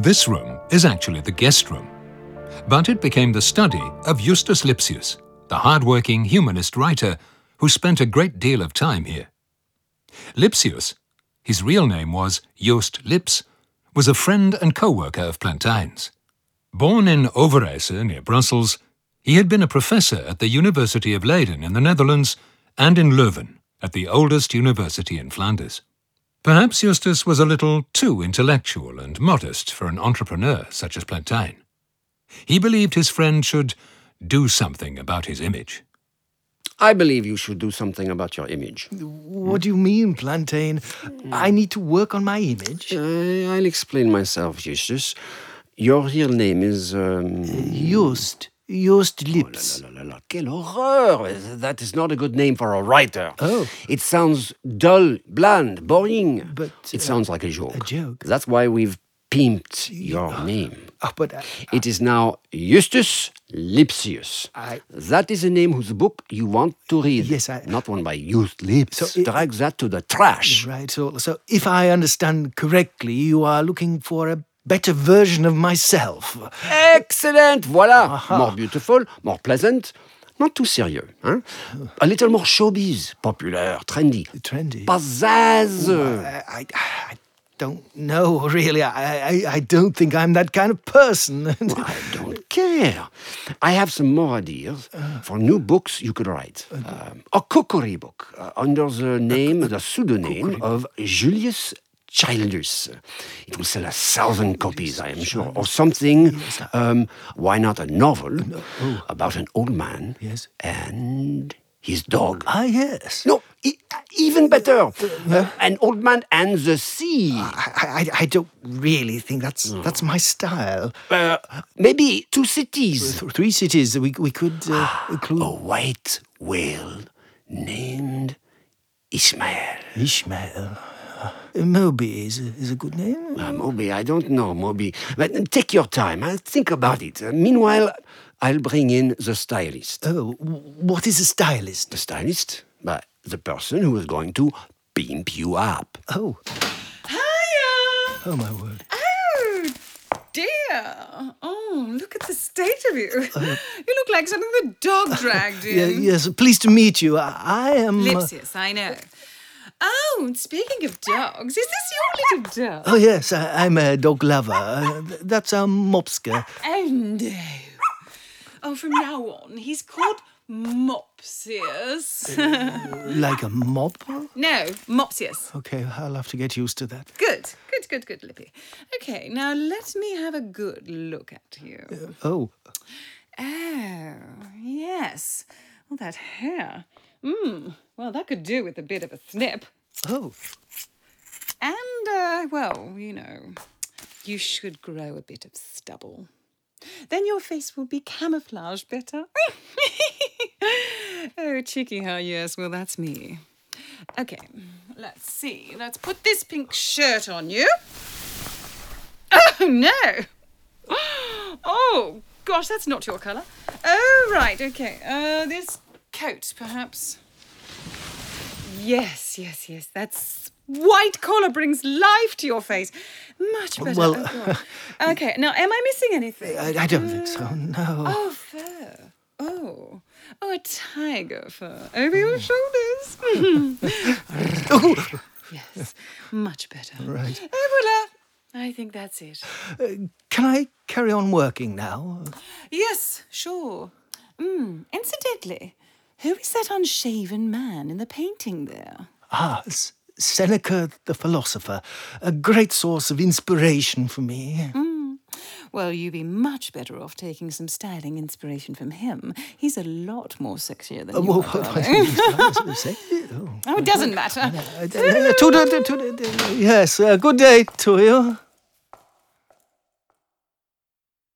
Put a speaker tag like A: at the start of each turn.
A: This room is actually the guest room, but it became the study of Justus Lipsius, the hard-working humanist writer who spent a great deal of time here. Lipsius, his real name was Joost Lips, was a friend and co-worker of Plantin's. Born in Overijse near Brussels, he had been a professor at the University of Leiden in the Netherlands and in Leuven, at the oldest university in Flanders. Perhaps Eustace was a little too intellectual and modest for an entrepreneur such as Plantin. He believed his friend should do something about his image.
B: I believe you should do something about your image.
C: What do you mean, Plantin? I need to work on my image?
B: Uh, I'll explain myself, Eustace. Your real name is. Um...
C: Just. Just Lips.
B: Oh, la, la, la. Quelle horreur! That is not a good name for a writer.
C: Oh.
B: It sounds dull, bland, boring.
C: But,
B: it
C: uh,
B: sounds like a joke.
C: a joke.
B: That's why we've pimped your name.
C: Oh, but uh,
B: It is now Justus Lipsius.
C: I-
B: That is a name whose book you want to read.
C: Yes, I-
B: Not one by Just Lips.
C: So it-
B: Drag that to the trash.
C: right. So, so if I understand correctly, you are looking for a better version of myself.
B: Excellent! Voilà! More beautiful, more pleasant, not too serious. Hein? A little more showbiz, popular, trendy.
C: Trendy.
B: Pizzazz!
C: I, I, I don't know, really. I, I, I don't think I'm that kind of person.
B: I don't care. I have some more ideas for new books you could write. Um, a cookery book uh, under the name, the pseudonym of Julius Childus. It will sell a thousand copies, I am sure, or something. Um, why not a novel about an old man
C: Yes.
B: and his dog?
C: ah, yes.
B: No, e- even better. An old man and the sea.
C: I, I, I don't really think that's that's my style.
B: Uh, maybe two cities.
C: Th- Three cities we, we could uh, include.
B: A white whale named Ishmael.
C: Ishmael. Uh, Moby is a, is a good name.
B: Uh, Moby, I don't know, Moby. But take your time. Uh, think about it. Uh, meanwhile, I'll bring in the stylist.
C: Oh, what is a stylist?
B: The stylist? But the person who is going to pimp you up.
C: Oh,
D: Hiya!
C: oh my word.
D: Oh, dear. Oh, look at the state of you. you look like something the dog dragged in.
C: Yeah, yes, pleased to meet you. I, I am. uh,
D: Lipsius, I know. Oh, speaking of dogs, is this your little dog?
C: oh, yes, I, I'm a dog lover. Uh, that's a Mopska.
D: Oh, no. Oh, from now on, he's called Mopsius.
C: Like a mop?
D: no, Mopsius.
C: Okay, I'll have to get used to that.
D: Good, good, good, good, Lippy. Okay, now let me have a good look at you.
C: Oh,
D: Oh, yes. Well, that hair. Mmm. Well, that could do with a bit of a snip.
C: oh.
D: And, uh, well, you know, you should grow a bit of stubble. Then your face will be camouflaged better. oh, cheeky how, yes. Well, that's me. Okay, let's see. Let's put this pink shirt on you. Oh, no. Oh, gosh, that's not your colour. Oh, right, okay. Uh, this coat, perhaps. Yes, yes, yes. That's white collar brings life to your face. Much better.
C: Well,
D: Oh, okay, now, am I missing anything?
C: I, I don't think so, mm. no.
D: Oh, fur. Oh. Oh, a tiger fur over your shoulders. yes, much better.
C: Right.
D: Ah, oh, voila. I think that's it.
C: Uh, can I carry on working now?
D: Yes, sure. Mm, incidentally, who is that unshaven man in the painting there?
C: Ah, S- Seneca the philosopher, a great source of inspiration for me.
D: Well, you'd be much better off taking some styling inspiration from him. He's a lot more sexier than you
C: Oh,
D: are,
C: oh.
D: Oh, it doesn't matter.
C: Uh, to the- to the- to the- yes, uh, good day to you.